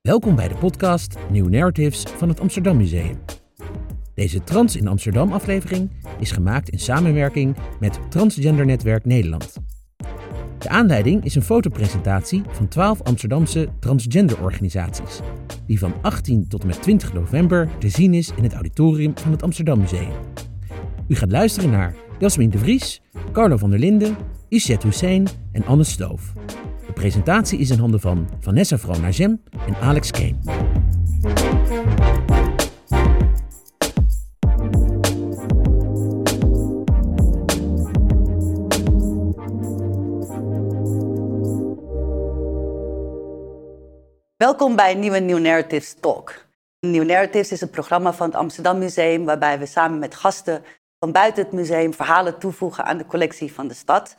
Welkom bij de podcast New Narratives van het Amsterdam Museum. Deze Trans in Amsterdam aflevering is gemaakt in samenwerking met Transgender Netwerk Nederland. De aanleiding is een fotopresentatie van 12 Amsterdamse transgenderorganisaties, die van 18 tot en met 20 november te zien is in het auditorium van het Amsterdam Museum. U gaat luisteren naar Jasmin de Vries, Carlo van der Linden, Isjet Hussein en Anne Stoof. De presentatie is in handen van Vanessa Vrona-Jem en Alex Kane. Welkom bij een nieuwe New Narratives Talk. New Narratives is een programma van het Amsterdam Museum waarbij we samen met gasten van buiten het museum verhalen toevoegen aan de collectie van de stad.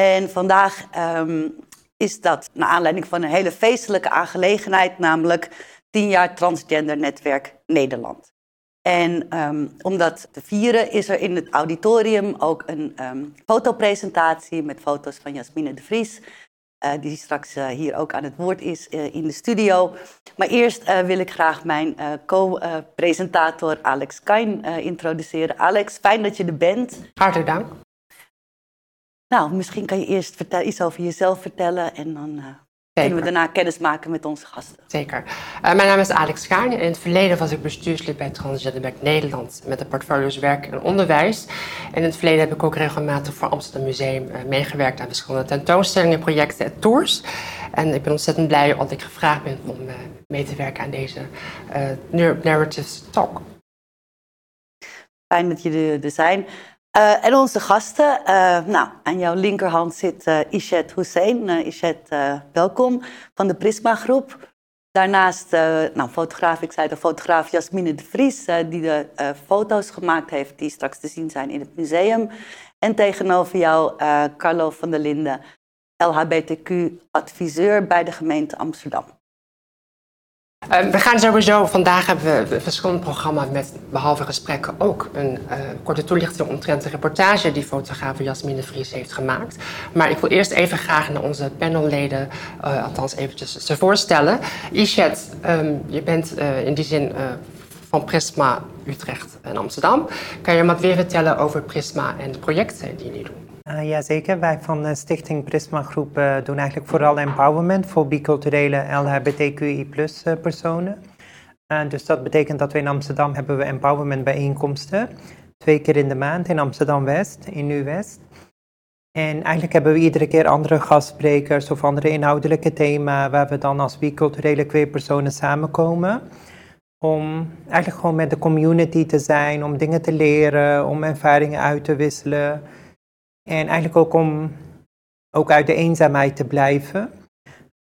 En vandaag ehm, is dat naar aanleiding van een hele feestelijke aangelegenheid, namelijk 10 jaar Transgender Netwerk Nederland. En ehm, om dat te vieren is er in het auditorium ook een um, fotopresentatie met foto's van Jasmine de Vries, uh, die straks uh, hier ook aan het woord is uh, in de studio. Maar eerst wil ik graag mijn co-presentator Alex Kain introduceren. Alex, fijn dat je er bent. Hartelijk dank. Nou, misschien kan je eerst vertel, iets over jezelf vertellen en dan kunnen we daarna kennis maken met onze gasten. Zeker. mijn naam is Alex Kain. In het verleden was ik bestuurslid bij Transgender Nederland met de portfolio's werk en onderwijs. En in het verleden heb ik ook regelmatig voor Amsterdam Museum meegewerkt aan verschillende tentoonstellingen, projecten en tours. En ik ben ontzettend blij dat ik gevraagd ben om mee te werken aan deze Narratives Talk. Fijn dat jullie er zijn. Uh, en onze gasten, uh, nou, aan jouw linkerhand zit uh, Ishet Hussein. Ishet, welkom, van de Prisma Groep. Daarnaast, nou, fotograaf, ik zei de fotograaf Jasmine de Vries, die de foto's gemaakt heeft die straks te zien zijn in het museum. En tegenover jou Carlo van der Linden, LHBTQ-adviseur bij de gemeente Amsterdam. Uh, we gaan sowieso, vandaag hebben we een verschillend programma met behalve gesprekken ook een uh, korte toelichting omtrent de reportage die fotograaf Jasmine Vries heeft gemaakt. Maar ik wil eerst even graag naar onze panelleden, uh, althans eventjes ze voorstellen. Ishet, um, je bent in die zin van Prisma Utrecht en Amsterdam. Kan je wat weer vertellen over Prisma en de projecten die jullie doen? Uh, Jazeker, wij van de Stichting Prisma Groep uh, doen eigenlijk vooral empowerment voor biculturele LHBTQI plus uh, personen. dus dat betekent dat we in Amsterdam hebben we empowerment bijeenkomsten. Twee keer in de maand in Amsterdam-West, in Nu-West. En eigenlijk hebben we iedere keer andere gastsprekers of andere inhoudelijke thema waar we dan als biculturele queer personen samenkomen. Om eigenlijk gewoon met de community te zijn, om dingen te leren, om ervaringen uit te wisselen. En eigenlijk ook om ook uit de eenzaamheid te blijven.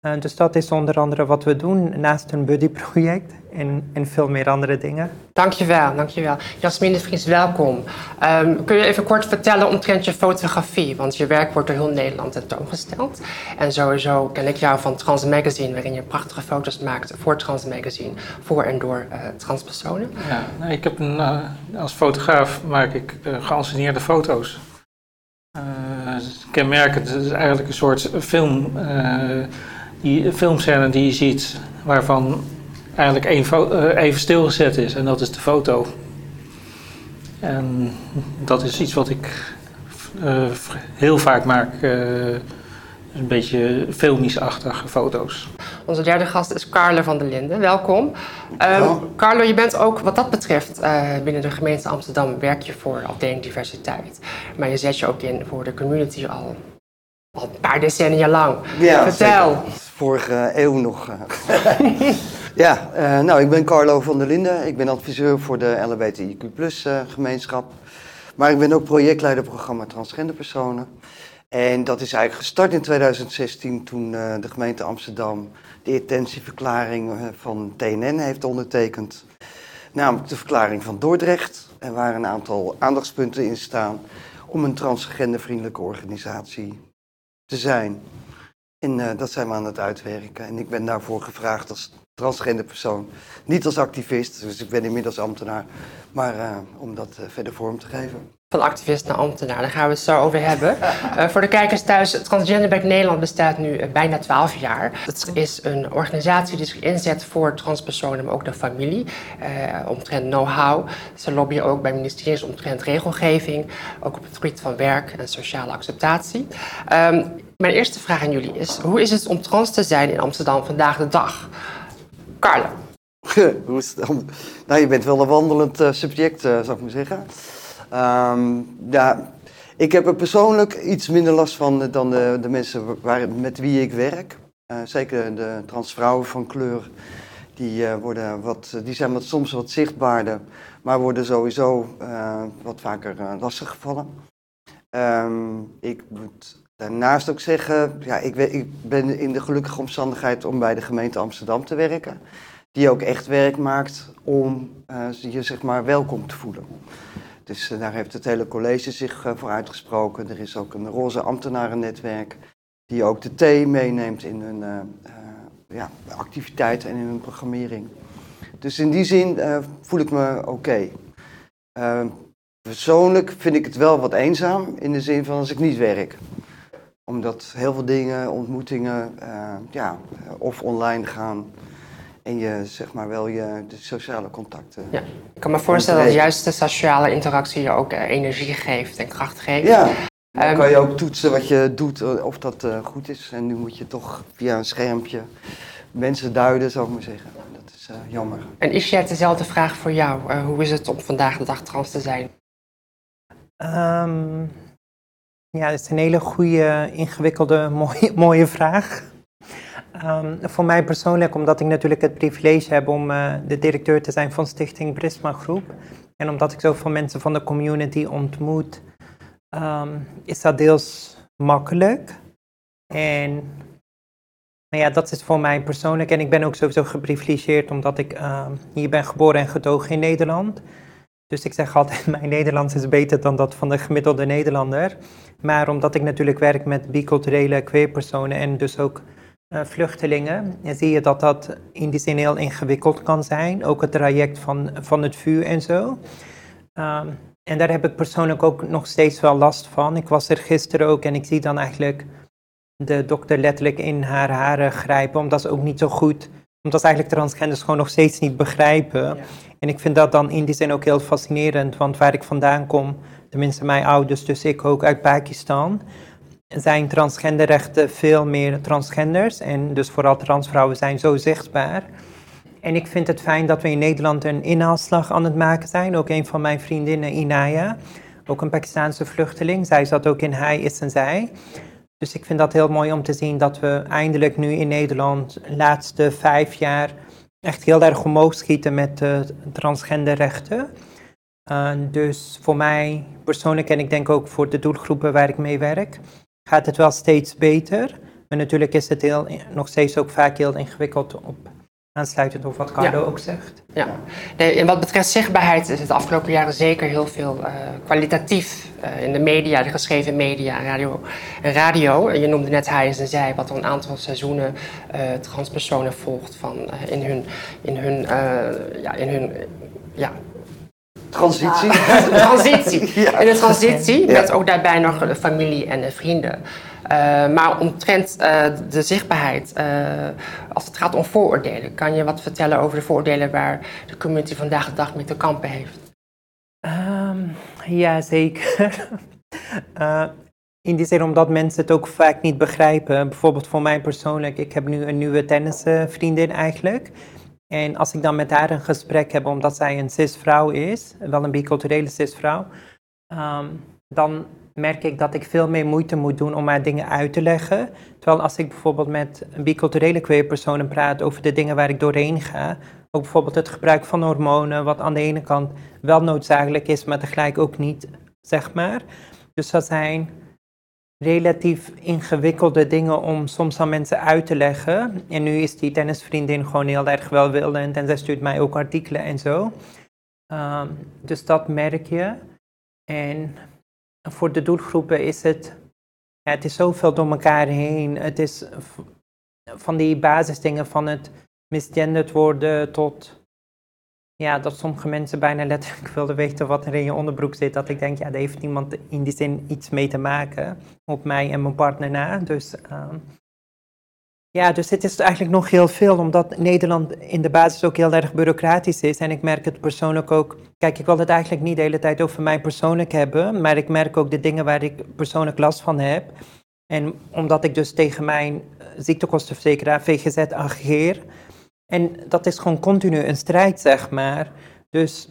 Uh, dus dat is onder andere wat we doen naast een buddyproject en, en veel meer andere dingen. Dankjewel, dankjewel. Jasmine de Vries, welkom. Um, kun je even kort vertellen omtrent je fotografie? Want je werk wordt door heel Nederland tentoongesteld. En sowieso ken ik jou van Trans Magazine, waarin je prachtige foto's maakt voor Trans Magazine, voor en door uh, transpersonen. Ja, nou, ik heb een, uh, als fotograaf maak ik geanceneerde foto's. Uh, kenmerkend, het is eigenlijk een soort film, uh, die, filmscène die je ziet, waarvan eigenlijk één uh, even stilgezet is en dat is de foto. En dat is iets wat ik heel vaak maak, een beetje filmisch-achtige foto's. Onze derde gast is Carlo van der Linden. Welkom. Um, Carlo, je bent ook wat dat betreft uh, binnen de gemeente Amsterdam werk je voor afdeling diversiteit. Maar je zet je ook in voor de community al, al een paar decennia lang. Ja, Vertel. Zeker. Vorige eeuw nog. ja, uh, nou ik ben Carlo van der Linden. Ik ben adviseur voor de LHBTIQ plus uh, gemeenschap. Maar ik ben ook projectleider programma Transgender Personen. En dat is eigenlijk gestart in 2016 toen uh, de gemeente Amsterdam de intentieverklaring van TNN heeft ondertekend. Namelijk de verklaring van Dordrecht. En waar een aantal aandachtspunten in staan om een transgendervriendelijke organisatie te zijn. En uh, dat zijn we aan het uitwerken. En ik ben daarvoor gevraagd als transgender persoon. Niet als activist, dus ik ben inmiddels ambtenaar, maar uh, om dat uh, verder vorm te geven. Van activist naar ambtenaar, daar gaan we het zo over hebben. Uh, voor de kijkers thuis, Transgenderback Nederland bestaat nu bijna 12 jaar. Het is een organisatie die zich inzet voor transpersonen, maar ook de familie. omtrent know-how. Ze lobbyen ook bij ministeries omtrent regelgeving, ook op het gebied van werk en sociale acceptatie. Um, mijn eerste vraag aan jullie is, hoe is het om trans te zijn in Amsterdam vandaag de dag? Carla. Hoe is het nou, je bent wel een wandelend uh, subject, uh, zou ik maar zeggen. Um, ja, ik heb er persoonlijk iets minder last van dan de, de mensen waar, met wie ik werk. Zeker de transvrouwen van kleur. Die, worden wat, die zijn wat, soms wat zichtbaarder, maar worden sowieso wat vaker lastig gevallen. Um, ik moet daarnaast ook zeggen, ja, ik, ik ben in de gelukkige omstandigheid om bij de gemeente Amsterdam te werken die ook echt werk maakt om uh, je zeg maar welkom te voelen. Dus uh, daar heeft het hele college zich uh, voor uitgesproken. Er is ook een roze ambtenarennetwerk die ook de thee meeneemt in hun ja, activiteiten en in hun programmering. Dus in die zin voel ik me oké. Persoonlijk vind ik het wel wat eenzaam in de zin van als ik niet werk omdat heel veel dingen, ontmoetingen, ja, of online gaan en je zeg maar wel je de sociale contacten. Ja. Ik kan me voorstellen dat juist de sociale interactie je ook uh, energie geeft en kracht geeft. Ja. Dan um, kan je ook toetsen wat je doet, eh, of dat uh, goed is. En nu moet je toch via een schermpje mensen duiden, zou ik maar zeggen. Dat is uh, jammer. En is jij dezelfde vraag voor jou? hoe is het om vandaag de dag trans te zijn? Um, ja, dat is een hele goede, ingewikkelde, mooie, mooie vraag. Um, voor mij persoonlijk, omdat ik natuurlijk het privilege heb om uh, de directeur te zijn van Stichting Prisma Groep. En omdat ik zoveel mensen van de community ontmoet, um, is dat deels makkelijk. En maar ja, dat is voor mij persoonlijk. En ik ben ook sowieso geprivilegeerd omdat ik uh, hier ben geboren en getogen in Nederland. Dus ik zeg altijd, mijn Nederlands is beter dan dat van de gemiddelde Nederlander. Maar omdat ik natuurlijk werk met biculturele queerpersonen en dus ook uh, vluchtelingen, zie je dat dat in die zin heel ingewikkeld kan zijn. Ook het traject van, van het vuur en zo. Um, en daar heb ik persoonlijk ook nog steeds wel last van. Ik was er gisteren ook en ik zie dan eigenlijk de dokter letterlijk in haar haren grijpen, omdat ze ook niet zo goed, omdat eigenlijk transgenders gewoon nog steeds niet begrijpen. En ik vind dat dan in die zin ook heel fascinerend, want waar ik vandaan kom, tenminste mijn ouders, dus ik ook uit Pakistan, zijn transgenderrechten veel meer transgenders. En dus vooral transvrouwen zijn zo zichtbaar. En ik vind het fijn dat we in Nederland een inhaalslag aan het maken zijn. Ook een van mijn vriendinnen, Inaya, ook een Pakistaanse vluchteling. Zij zat ook in Hij is en Zij. Dus ik vind dat heel mooi om te zien dat we eindelijk nu in Nederland de laatste vijf jaar echt heel erg omhoog schieten met de transgenderrechten. Uh, dus voor mij persoonlijk en ik denk ook voor de doelgroepen waar ik mee werk, gaat het wel steeds beter. Maar natuurlijk is het heel, nog steeds ook vaak heel ingewikkeld op aansluitend op wat Carlo ook zegt. Ja, nee, en wat betreft zichtbaarheid is het de afgelopen jaren zeker heel veel uh, kwalitatief uh, in de media, de geschreven media, radio en radio. Je noemde net Hij en Zij, wat al een aantal seizoenen uh, transpersonen volgt van, in hun, in hun, ja, in hun ja, Transitie. transitie. Ja. En de transitie met ook daarbij nog de familie en de vrienden. Uh, maar omtrent uh, de zichtbaarheid, uh, als het gaat om vooroordelen, kan je wat vertellen over de vooroordelen waar de community vandaag de dag mee te kampen heeft? Um, ja, zeker. in die zin omdat mensen het ook vaak niet begrijpen. Bijvoorbeeld voor mij persoonlijk, ik heb nu een nieuwe tennisvriendin eigenlijk. En als ik dan met haar een gesprek heb, omdat zij een cisvrouw is, wel een biculturele cisvrouw, um, dan merk ik dat ik veel meer moeite moet doen om haar dingen uit te leggen. Terwijl als ik bijvoorbeeld met een biculturele queerpersonen praat over de dingen waar ik doorheen ga, ook bijvoorbeeld het gebruik van hormonen, wat aan de ene kant wel noodzakelijk is, maar tegelijk ook niet, zeg maar. Dus dat zijn relatief ingewikkelde dingen om soms aan mensen uit te leggen. En nu is die tennisvriendin gewoon heel erg welwillend en zij stuurt mij ook artikelen en zo. Um, dus dat merk je. En voor de doelgroepen is het, het is zoveel door elkaar heen. Het is van die basisdingen van het misgenderd worden tot ja, dat sommige mensen bijna letterlijk wilden weten wat er in je onderbroek zit. Dat ik denk, ja, daar heeft niemand in die zin iets mee te maken. Op mij en mijn partner na. Dus ehm, ja, dus het is eigenlijk nog heel veel, omdat Nederland in de basis ook heel erg bureaucratisch is. En ik merk het persoonlijk ook. Kijk, ik wil het eigenlijk niet de hele tijd over mij persoonlijk hebben, maar ik merk ook de dingen waar ik persoonlijk last van heb. En omdat ik dus tegen mijn ziektekostenverzekeraar VGZ ageer. En dat is gewoon continu een strijd, zeg maar. Dus,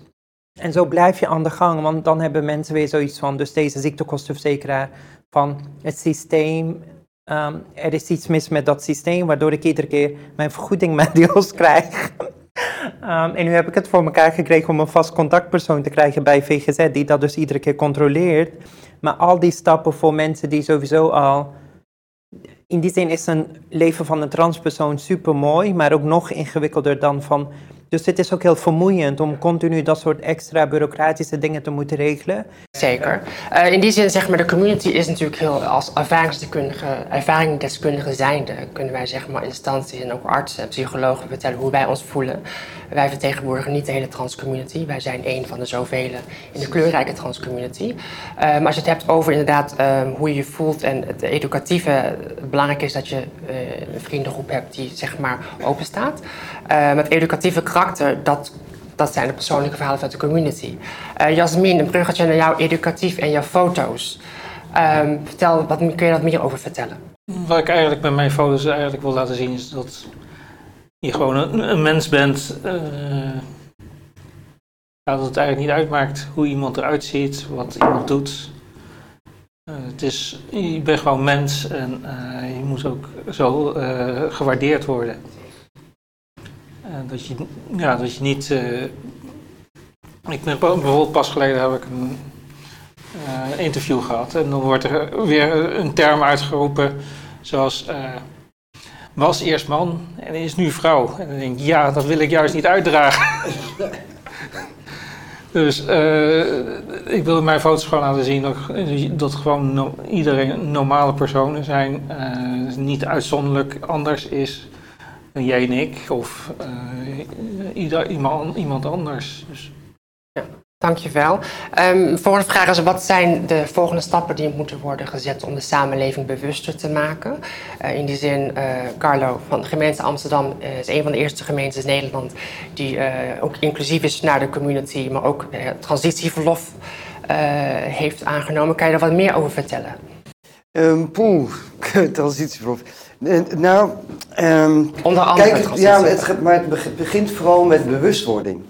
en zo blijf je aan de gang, want dan hebben mensen weer zoiets van, dus deze ziektekostenverzekeraar, van het systeem Ehm, er is iets mis met dat systeem, waardoor ik iedere keer mijn vergoeding met deels krijg. um, en nu heb ik het voor elkaar gekregen om een vast contactpersoon te krijgen bij VGZ, die dat dus iedere keer controleert. Maar al die stappen voor mensen die sowieso al. In die zin is een leven van een transpersoon super mooi, maar ook nog ingewikkelder dan van dus het is ook heel vermoeiend om continu dat soort extra bureaucratische dingen te moeten regelen. Zeker. Uh, in die zin zeg maar, de community is natuurlijk heel, als ervaringsdeskundige, ervaringsdeskundige zijnde, kunnen wij zeg maar instanties en ook artsen en psychologen vertellen hoe wij ons voelen. Wij vertegenwoordigen niet de hele transcommunity, wij zijn één van de zoveel in de kleurrijke transcommunity. Uh, maar als je het hebt over inderdaad uh, hoe je je voelt en het educatieve, het belangrijk is dat je een vriendengroep hebt die zeg maar open staat. met educatieve dat, dat zijn de persoonlijke verhalen van de community. Uh, Jasmin, een bruggetje naar jou educatief en jouw foto's. Um, vertel, wat kun je daar meer over vertellen? Wat ik eigenlijk met mijn foto's eigenlijk wil laten zien is dat je gewoon een, mens bent. Uh, dat het eigenlijk niet uitmaakt hoe iemand eruit ziet, wat iemand doet. Uh, het is, je bent gewoon mens en je moet ook zo gewaardeerd worden. Dat je, ja, dat je niet. Uh, ik ben bijvoorbeeld pas geleden heb ik een uh, interview gehad en dan wordt er weer een term uitgeroepen zoals uh, was eerst man en is nu vrouw. En dan denk ik, ja, dat wil ik juist niet uitdragen. dus ik wil mijn foto's gewoon laten zien dat, dat gewoon iedereen normale personen zijn, niet uitzonderlijk anders is jij en ik of uh, ieder, iemand, iemand anders. Dus. Ja, dankjewel. Um, volgende vraag is, wat zijn de volgende stappen die moeten worden gezet om de samenleving bewuster te maken? Uh, in die zin, uh, Carlo van de gemeente Amsterdam is een van de eerste gemeentes in Nederland die ook inclusief is naar de community, maar ook transitieverlof heeft aangenomen. Kan je daar wat meer over vertellen? Um, poeh, transitieverlof. Nou, um, Onder andere. Kijk, ja, het, maar het begint vooral met bewustwording.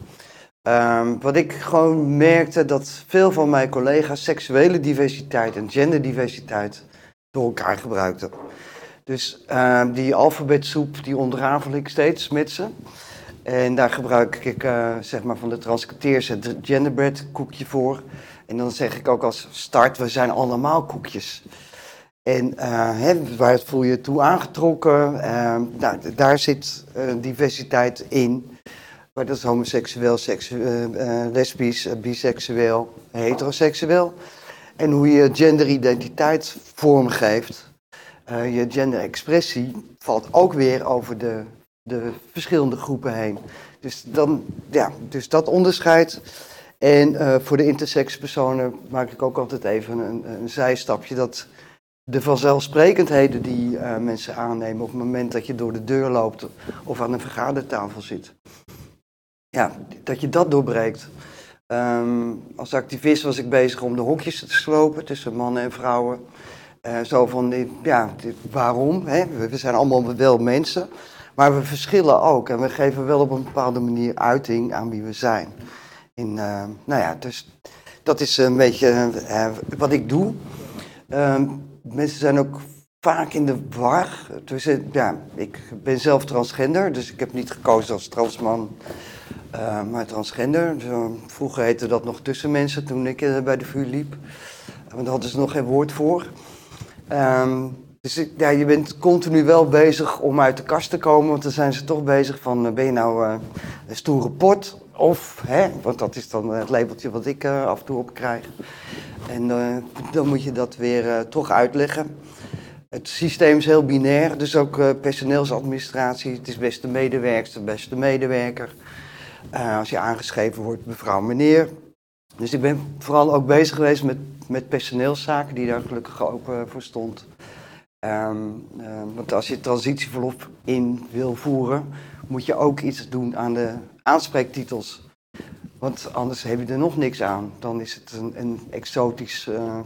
Um, wat ik gewoon merkte dat veel van mijn collega's seksuele diversiteit en genderdiversiteit door elkaar gebruikten. Dus uh, die alfabetsoep die ontrafel ik steeds met ze. En daar gebruik ik uh, zeg maar van de transcripteers het genderbread koekje voor. En dan zeg ik ook als start, we zijn allemaal koekjes. En uh, waar voel je toe aangetrokken? Uh, nou, daar zit uh, diversiteit in. Maar dat is homoseksueel, seksueel, lesbisch, biseksueel, heteroseksueel. En hoe je genderidentiteit vormgeeft, je genderexpressie, valt ook weer over de, de verschillende groepen heen. Dus, dan, ja, dus dat onderscheid. En voor de intersex personen maak ik ook altijd even een, een zijstapje. Dat de vanzelfsprekendheden die uh, mensen aannemen op het moment dat je door de deur loopt of aan een vergadertafel zit. Ja, dat je dat doorbreekt. Um, als activist was ik bezig om de hokjes te slopen tussen mannen en vrouwen. Uh, zo van, ja, waarom? Hè? We zijn allemaal wel mensen, maar we verschillen ook. En we geven wel op een bepaalde manier uiting aan wie we zijn. En, uh, nou ja, dus dat is een beetje wat ik doe. Um, mensen zijn ook vaak in de war. Dus, ja, ik ben zelf transgender, dus ik heb niet gekozen als transman, uh, maar transgender. Vroeger heette dat nog tussenmensen toen ik uh, bij de vuur liep. Want daar hadden ze nog geen woord voor. Um, dus ja, je bent continu wel bezig om uit de kast te komen, want dan zijn ze toch bezig van, ben je nou een stoere pot? Of, hè, want dat is dan het labeltje wat ik af en toe op krijg. En uh, dan moet je dat weer uh, toch uitleggen. Het systeem is heel binair, dus ook personeelsadministratie. Het is beste medewerkster, beste medewerker. Als je aangeschreven wordt, mevrouw, meneer. Dus ik ben vooral ook bezig geweest met, met personeelszaken, die daar gelukkig ook voor stond. Um, want als je transitieverlof in wil voeren, moet je ook iets doen aan de aanspreektitels. Want anders heb je er nog niks aan. Dan is het een, een exotisch uh,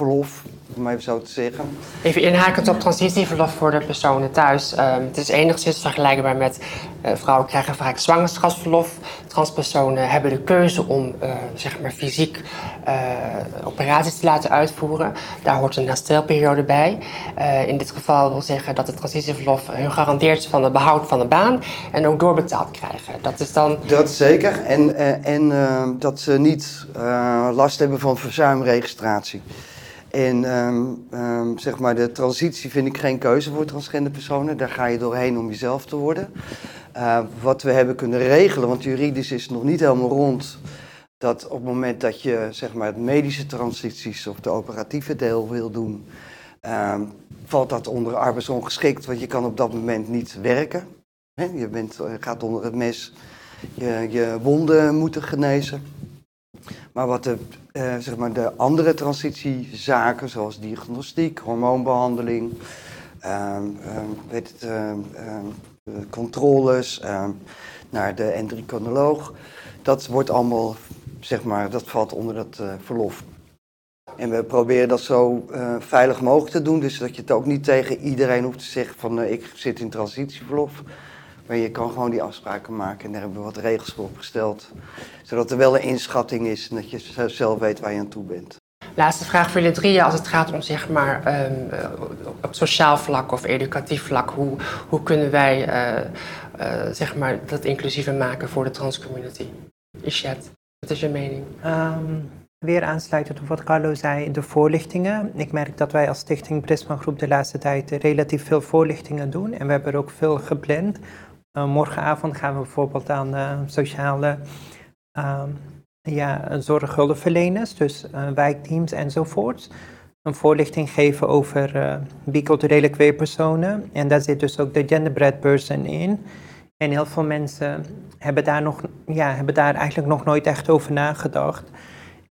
verlof, om even zo te zeggen. Even inhakend op transitieverlof voor de personen thuis. Uh, het is enigszins vergelijkbaar met uh, vrouwen krijgen vaak zwangerschapsverlof. Transpersonen hebben de keuze om uh, zeg maar fysiek operaties te laten uitvoeren. Daar hoort een herstelperiode bij. in dit geval wil zeggen dat het transitieverlof hun garandeert van het behoud van de baan en ook doorbetaald krijgen. Dat is dan. Dat zeker. En, en dat ze niet last hebben van verzuimregistratie. En um, um, zeg maar, de transitie vind ik geen keuze voor transgender personen. Daar ga je doorheen om jezelf te worden. Uh, wat we hebben kunnen regelen, want juridisch is het nog niet helemaal rond. Dat op het moment dat je zeg maar, het medische transities of de operatieve deel wil doen, valt dat onder arbeidsongeschikt, want je kan op dat moment niet werken. Je bent, gaat onder het mes je, je wonden moeten genezen. Maar wat de, uh, zeg maar de andere transitiezaken, zoals diagnostiek, hormoonbehandeling, het, controles naar de endocrinoloog, dat wordt allemaal, zeg maar, dat valt onder dat uh, verlof. En we proberen dat zo uh, veilig mogelijk te doen, dus dat je het ook niet tegen iedereen hoeft te zeggen van ik zit in transitieverlof. Maar je kan gewoon die afspraken maken en daar hebben we wat regels voor opgesteld. Zodat er wel een inschatting is en dat je zelf weet waar je aan toe bent. Laatste vraag voor jullie drieën. Als het gaat om zeg maar, um, op sociaal vlak of educatief vlak, hoe, hoe kunnen wij uh, uh, zeg maar, dat inclusiever maken voor de transcommunity? Ishet, wat is je mening? Um, weer aansluitend op wat Carlo zei, de voorlichtingen. Ik merk dat wij als Stichting Prisma Groep de laatste tijd relatief veel voorlichtingen doen. En we hebben er ook veel gepland. Uh, morgenavond gaan we bijvoorbeeld aan uh, sociale uh, ja, zorghulpverleners, dus wijkteams enzovoorts, een voorlichting geven over biculturele queerpersonen. En daar zit dus ook de genderbread person in. En heel veel mensen hebben daar, nog, ja, hebben daar eigenlijk nog nooit echt over nagedacht.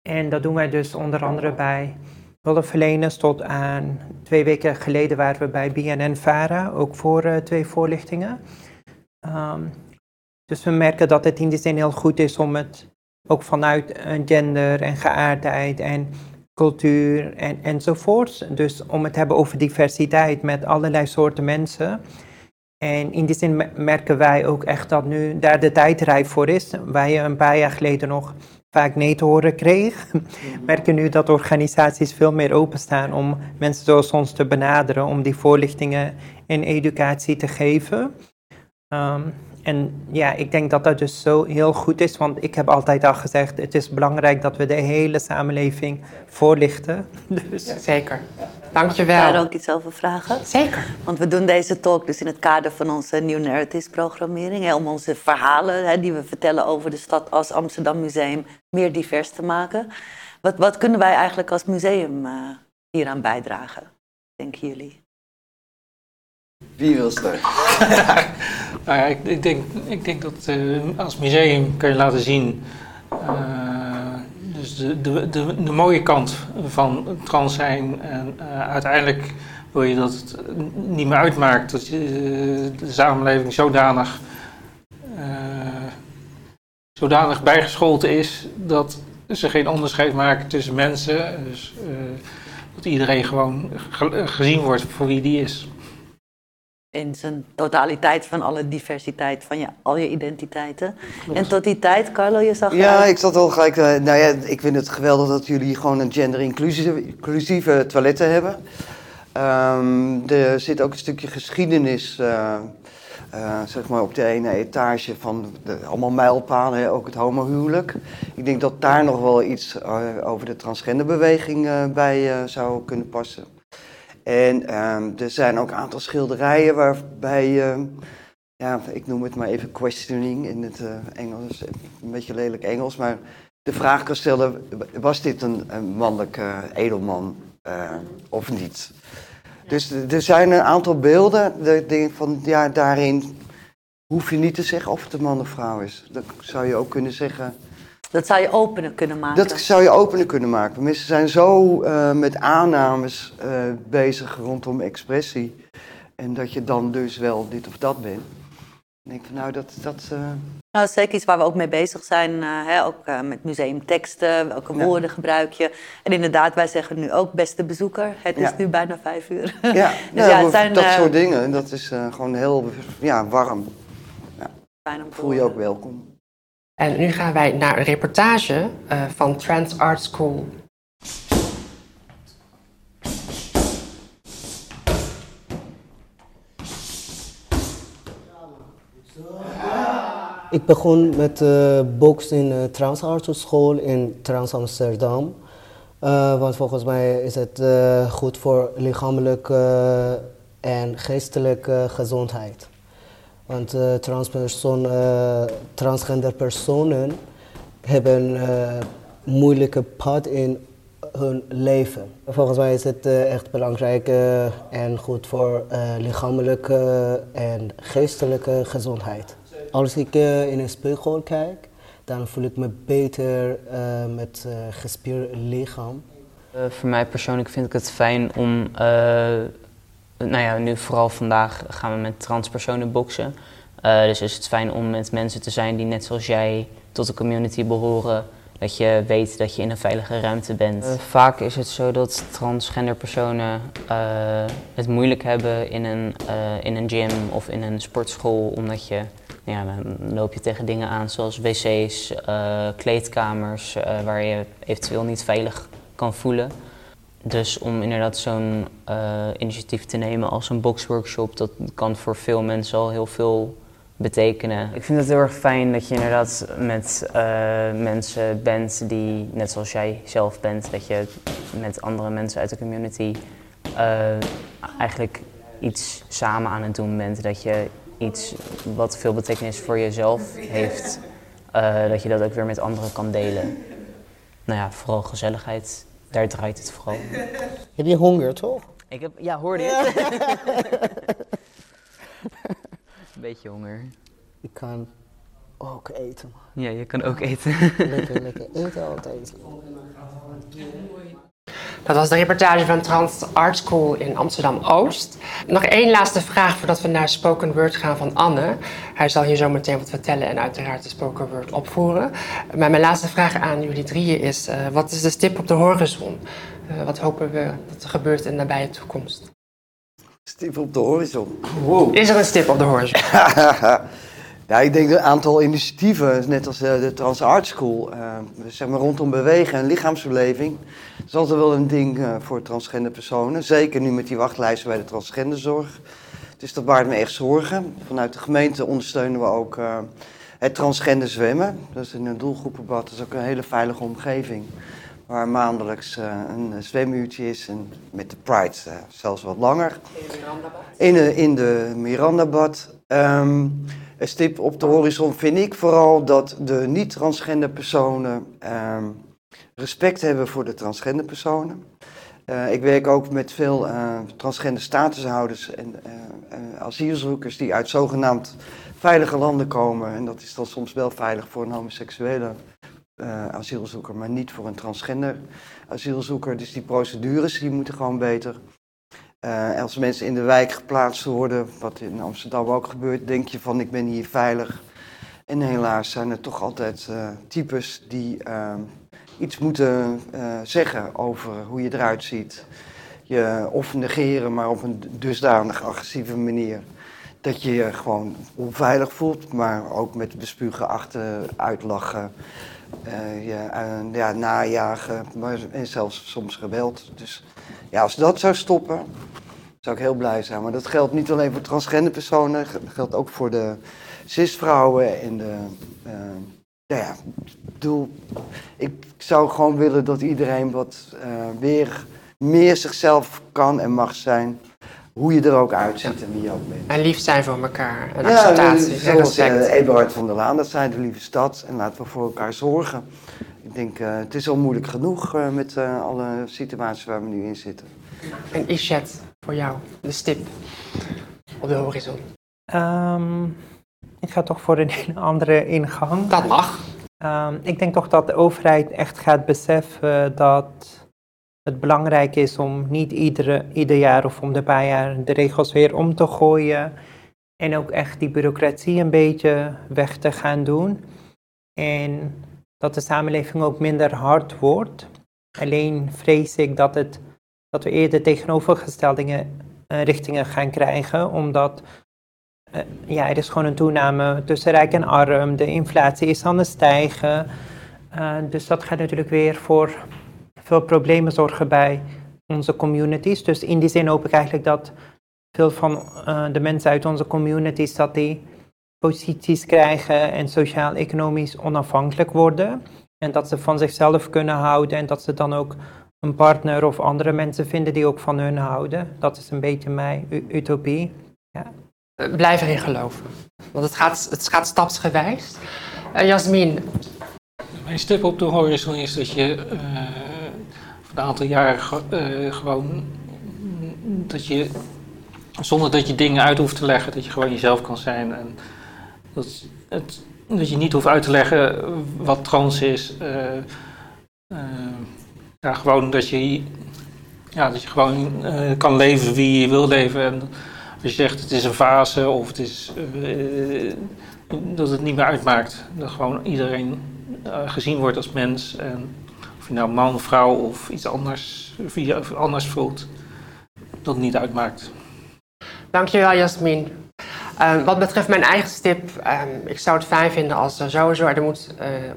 En dat doen wij dus onder andere bij hulpverleners tot aan twee weken geleden waren we bij BNN-VARA, ook voor twee voorlichtingen. Um, dus we merken dat het in die zin heel goed is om het ook vanuit gender en geaardheid en cultuur en, enzovoorts. Dus om het te hebben over diversiteit met allerlei soorten mensen. En in die zin merken wij ook echt dat nu daar de tijd rijp voor is. Waar je een paar jaar geleden nog vaak nee te horen kreeg, merken nu dat organisaties veel meer openstaan om mensen zoals ons te benaderen, om die voorlichtingen en educatie te geven. Um, en ja, ik denk dat dat dus zo heel goed is, want ik heb altijd al gezegd, het is belangrijk dat we de hele samenleving voorlichten. Dus. Ja, zeker. Dankjewel. Mag ik daar ook iets over vragen? Zeker. Want we doen deze talk dus in het kader van onze New Narratives programmering, hè, om onze verhalen hè, die we vertellen over de stad als Amsterdam Museum meer divers te maken. Wat, wat kunnen wij eigenlijk als museum uh, hieraan bijdragen, denken jullie? Wie wil starten? nou ja, ik, ik, denk, ik denk dat uh, als museum kan je laten zien uh, dus de, de, de, mooie kant van trans zijn. En uh, uiteindelijk wil je dat het niet meer uitmaakt dat je de samenleving zodanig, zodanig bijgescholden is dat ze geen onderscheid maken tussen mensen. Dus dat iedereen gewoon gezien wordt voor wie die is in zijn totaliteit van alle diversiteit van je, al je identiteiten. En tot die tijd, Carlo, je zag... Ja, ik zat al gelijk... Uh, nou ja, ik vind het geweldig dat jullie gewoon een gender-inclusieve toiletten hebben. Um, er zit ook een stukje geschiedenis... Uh, uh, zeg maar op de ene etage van de, allemaal mijlpalen, ook het homohuwelijk. Ik denk dat daar nog wel iets over de transgenderbeweging bij zou kunnen passen. En um, er zijn ook een aantal schilderijen waarbij, uh, ja, ik noem het maar even questioning in het uh, Engels, een beetje lelijk Engels, maar de vraag kan stellen, was dit een, een mannelijke edelman uh, of niet? Dus er- zijn een aantal beelden, denk van, ja, daarin hoef je niet te zeggen of het een man of vrouw is. Dat zou je ook kunnen zeggen. Dat zou je opener kunnen maken. Dat zou je opener kunnen maken. Mensen zijn zo eh, met aannames eh, bezig rondom expressie. En dat je dan dus wel dit of dat bent. Ik denk van nou, dat... dat eh, Nou, dat is zeker iets waar we ook mee bezig zijn. hè, ook met museumteksten, welke Ja. woorden gebruik je. En inderdaad, wij zeggen nu ook beste bezoeker. Het is nu bijna vijf uur. ja, Dus ja, ja, het maar zijn, dat soort dingen. Dat is gewoon heel ja, warm. Fijn om te Voel je ook welkom. En nu gaan wij naar een reportage eh, van Trans Art School. Ik begon met uh, in de Trans Art School in Trans Amsterdam. Want volgens mij is het goed voor lichamelijke en geestelijke gezondheid. Want uh, transpersoon, transgender personen hebben een moeilijke pad in hun leven. Volgens mij is het echt belangrijk en goed voor lichamelijke en geestelijke gezondheid. Als ik in een spiegel kijk, dan voel ik me beter met gespierd lichaam. voor mij persoonlijk vind ik het fijn om, nou ja, nu vooral vandaag gaan we met transpersonen boksen. dus is het fijn om met mensen te zijn die net zoals jij tot de community behoren. Dat je weet dat je in een veilige ruimte bent. vaak is het zo dat transgender personen het moeilijk hebben in een, in een gym of in een sportschool, omdat je ja, dan loop je tegen dingen aan zoals wc's, kleedkamers, waar je eventueel niet veilig kan voelen. Dus om inderdaad zo'n uh, initiatief te nemen als een boxworkshop, dat kan voor veel mensen al heel veel betekenen. Ik vind het heel erg fijn dat je inderdaad met mensen bent die, net zoals jij zelf bent, dat je met andere mensen uit de community eigenlijk iets samen aan het doen bent. Dat je iets wat veel betekenis voor jezelf heeft, dat je dat ook weer met anderen kan delen. Nou ja, vooral gezelligheid, daar draait het vooral. Heb je honger, toch? Ik heb, ja, hoorde je het? Een beetje honger. Ik kan ook eten. Ja, je kan ook eten. lekker, lekker eten altijd. Dat was de reportage van Trans Art School in Amsterdam-Oost. Nog één laatste vraag voordat we naar Spoken Word gaan van Anne. Hij zal hier zo meteen wat vertellen en uiteraard de Spoken Word opvoeren. Maar mijn laatste vraag aan jullie drieën is, uh, wat is de stip op de horizon? Uh, wat hopen we dat er gebeurt in de nabije toekomst? Stip op de horizon. Wow. Is er een stip op de horizon? Ja, ik denk een aantal initiatieven, net als de, de Trans Art School, uh, zeg maar rondom bewegen en lichaamsbeleving. Dat is altijd wel een ding uh, voor transgender personen. Zeker nu met die wachtlijsten bij de transgenderzorg. Dus dat baart me echt zorgen. Vanuit de gemeente ondersteunen we ook uh, het transgender zwemmen. Dat is in een doelgroepenbad. Dat is ook een hele veilige omgeving. Waar maandelijks een zwemuurtje is en met de Pride zelfs wat langer. In de Mirandabad? In de, in de Mirandabad. Um, een stip op de horizon vind ik vooral dat de niet-transgender personen um, respect hebben voor de transgender personen. Uh, ik werk ook met veel uh, transgender statushouders en uh, asielzoekers die uit zogenaamd veilige landen komen. En dat is dan soms wel veilig voor een homoseksuele asielzoeker, maar niet voor een transgender asielzoeker. Dus die procedures die moeten gewoon beter. Als mensen in de wijk geplaatst worden, wat in Amsterdam ook gebeurt, denk je van ik ben hier veilig. En helaas zijn er toch altijd types die uh, iets moeten zeggen over hoe je eruit ziet. Je of negeren, maar op een dusdanig agressieve manier. Dat je je gewoon onveilig voelt, maar ook met bespugen, achter, uitlachen, je, ja, najagen maar, en zelfs soms geweld. Dus ja, als dat zou stoppen, zou ik heel blij zijn. Maar dat geldt niet alleen voor transgender personen, dat geldt ook voor de cis-vrouwen en de. Nou ja, bedoel, ik zou gewoon willen dat iedereen wat uh, weer meer zichzelf kan en mag zijn. Hoe je er ook uitziet en wie je ook bent. En lief zijn voor elkaar. En ja, acceptatie. en zoals uh, respect. Eberhard van der Laan, dat zei de lieve stad. En laten we voor elkaar zorgen. Ik denk, uh, het is al moeilijk genoeg uh, met alle situaties waar we nu in zitten. En Ishet, voor jou de stip op de horizon? Ehm, ik ga toch voor een andere ingang. Dat mag. Ehm, ik denk toch dat de overheid echt gaat beseffen dat het belangrijk is om niet iedere, ieder jaar of om de paar jaar de regels weer om te gooien. En ook echt die bureaucratie een beetje weg te gaan doen. En dat de samenleving ook minder hard wordt. Alleen vrees ik dat, het, dat we eerder tegenovergestelde uh, richtingen gaan krijgen, omdat ja, er is gewoon een toename tussen rijk en arm, de inflatie is aan het stijgen. Uh, dus dat gaat natuurlijk weer voor veel problemen zorgen bij onze communities. Dus in die zin hoop ik eigenlijk dat veel van de mensen uit onze communities dat die posities krijgen en sociaal-economisch onafhankelijk worden. En dat ze van zichzelf kunnen houden en dat ze dan ook een partner of andere mensen vinden die ook van hun houden. Dat is een beetje mijn utopie. Ja. Blijf erin geloven. Want het gaat, het gaat stapsgewijs. Uh, Jasmin. Mijn stip op de horizon is dat je uh, voor een aantal jaren gewoon dat je zonder dat je dingen uit hoeft te leggen, dat je gewoon jezelf kan zijn en dat, het, dat je niet hoeft uit te leggen wat trans is. Ja, gewoon dat je, ja, dat je gewoon kan leven wie je wil leven. En als je zegt het is een fase of het is, dat het niet meer uitmaakt. Dat gewoon iedereen gezien wordt als mens. En of je nou man, vrouw of iets anders, of je anders voelt, dat het niet uitmaakt. Dankjewel Jasmin. Uh, wat betreft mijn eigen tip, uh, ik zou het fijn vinden als er sowieso, er moet,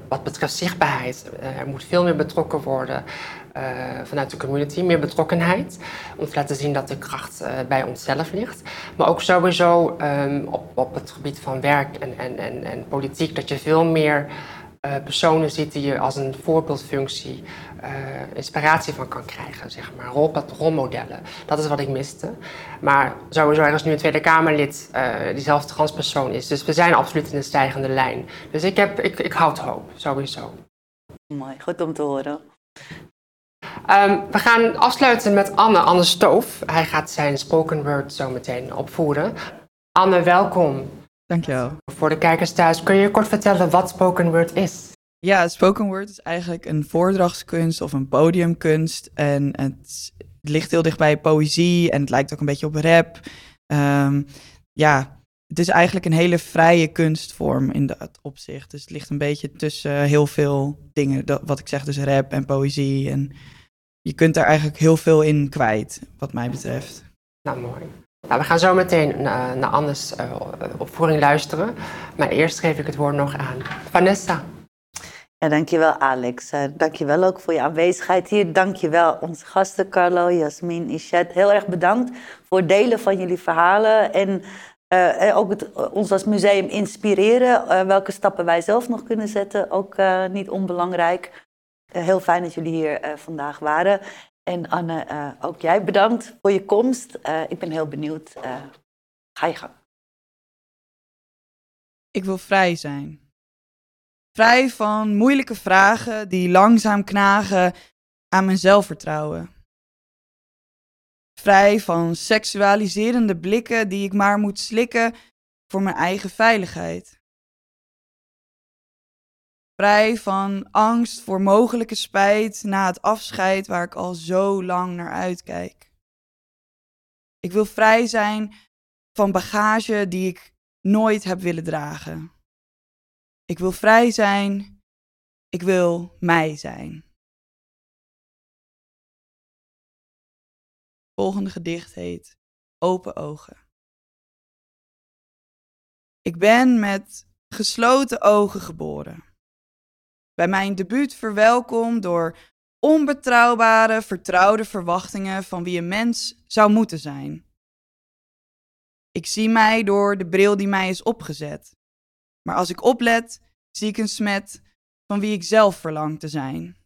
wat betreft zichtbaarheid, eh, er moet veel meer betrokken worden vanuit de community, meer betrokkenheid, om te laten zien dat de kracht bij onszelf ligt. Maar ook sowieso um, op, op het gebied van werk en, en, en, en politiek, dat je veel meer uh, personen ziet die je als een voorbeeldfunctie uh, inspiratie van kan krijgen, zeg maar, Rol, rolmodellen. Dat is wat ik miste. Maar sowieso, er is nu een Tweede Kamerlid uh, die zelf transpersoon is. Dus we zijn absoluut in een stijgende lijn. Dus ik, heb, ik, ik houd hoop, sowieso. Mooi, goed om te horen. Um, we gaan afsluiten met Anne, Anne Stoof. Hij gaat zijn spoken word zo meteen opvoeren. Anne, welkom. Dankjewel. Voor de kijkers thuis, kun je kort vertellen wat spoken word is? Ja, spoken word is eigenlijk een voordrachtskunst of een podiumkunst. En het ligt heel dicht bij poëzie en het lijkt ook een beetje op rap. Um, ja, het is eigenlijk een hele vrije kunstvorm in dat opzicht. Dus het ligt een beetje tussen heel veel dingen. Dat, wat ik zeg, dus rap en poëzie. En je kunt daar eigenlijk heel veel in kwijt, wat mij betreft. Nou, mooi. Nou, we gaan zo meteen naar, naar Anne's uh, opvoering luisteren. Maar eerst geef ik het woord nog aan Vanessa. Ja, dankjewel Alex. Uh, dankjewel ook voor je aanwezigheid hier. Dankjewel onze gasten Carlo, Jasmin, Ishet. Heel erg bedankt voor het delen van jullie verhalen. En uh, ook het, ons als museum inspireren. welke stappen wij zelf nog kunnen zetten. Ook niet onbelangrijk. Heel fijn dat jullie hier vandaag waren. En Anne, uh, ook jij bedankt voor je komst. Ik ben heel benieuwd. Ga je gang. Ik wil vrij zijn. Vrij van moeilijke vragen die langzaam knagen aan mijn zelfvertrouwen. Vrij van seksualiserende blikken die ik maar moet slikken voor mijn eigen veiligheid. Vrij van angst voor mogelijke spijt na het afscheid waar ik al zo lang naar uitkijk. Ik wil vrij zijn van bagage die ik nooit heb willen dragen. Ik wil vrij zijn. Ik wil mij zijn. volgende gedicht heet Open ogen. Ik ben met gesloten ogen geboren bij mijn debuut verwelkom door onbetrouwbare, vertrouwde verwachtingen van wie een mens zou moeten zijn. Ik zie mij door de bril die mij is opgezet. Maar als ik oplet, zie ik een smet van wie ik zelf verlang te zijn.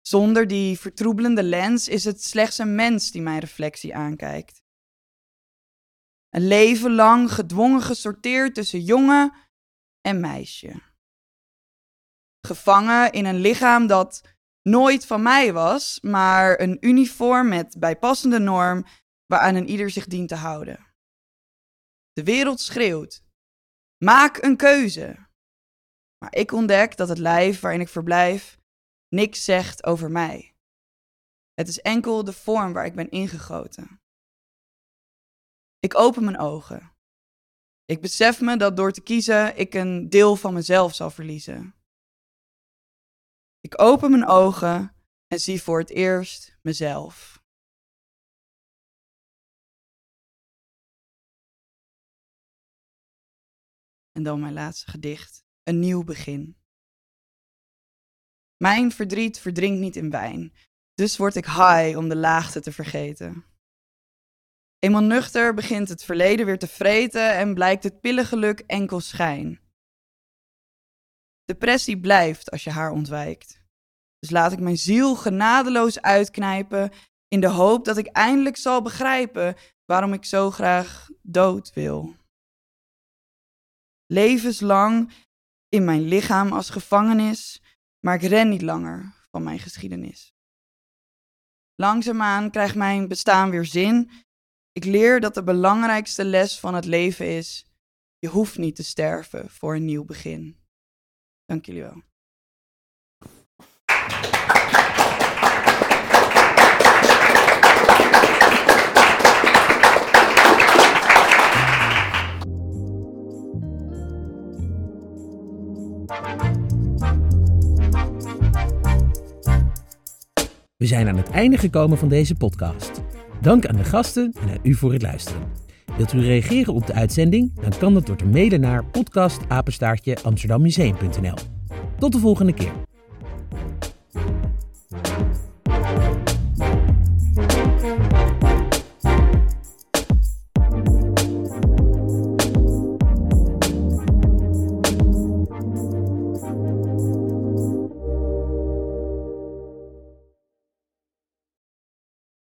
Zonder die vertroebelende lens is het slechts een mens die mijn reflectie aankijkt. Een leven lang gedwongen gesorteerd tussen jongen en meisje gevangen in een lichaam dat nooit van mij was, maar een uniform met bijpassende norm waaraan een ieder zich dient te houden. De wereld schreeuwt: maak een keuze. Maar ik ontdek dat het lijf waarin ik verblijf niks zegt over mij. Het is enkel de vorm waar ik ben ingegoten. Ik open mijn ogen. Ik besef me dat door te kiezen ik een deel van mezelf zal verliezen. Ik open mijn ogen en zie voor het eerst mezelf. En dan mijn laatste gedicht, een nieuw begin. Mijn verdriet verdrinkt niet in wijn, dus word ik high om de laagte te vergeten. Eenmaal nuchter begint het verleden weer te vreten en blijkt het pillengeluk enkel schijn. Depressie blijft als je haar ontwijkt. Dus laat ik mijn ziel genadeloos uitknijpen in de hoop dat ik eindelijk zal begrijpen waarom ik zo graag dood wil. Levenslang in mijn lichaam als gevangenis, maar ik ren niet langer van mijn geschiedenis. Langzaamaan krijgt mijn bestaan weer zin. Ik leer dat de belangrijkste les van het leven is: je hoeft niet te sterven voor een nieuw begin. Dank jullie wel. We zijn aan het einde gekomen van deze podcast. Dank aan de gasten en aan u voor het luisteren. Wilt u reageren op de uitzending? Dan kan dat door te mailen naar podcastapenstaartje amsterdammuseum.nl. Tot de volgende keer.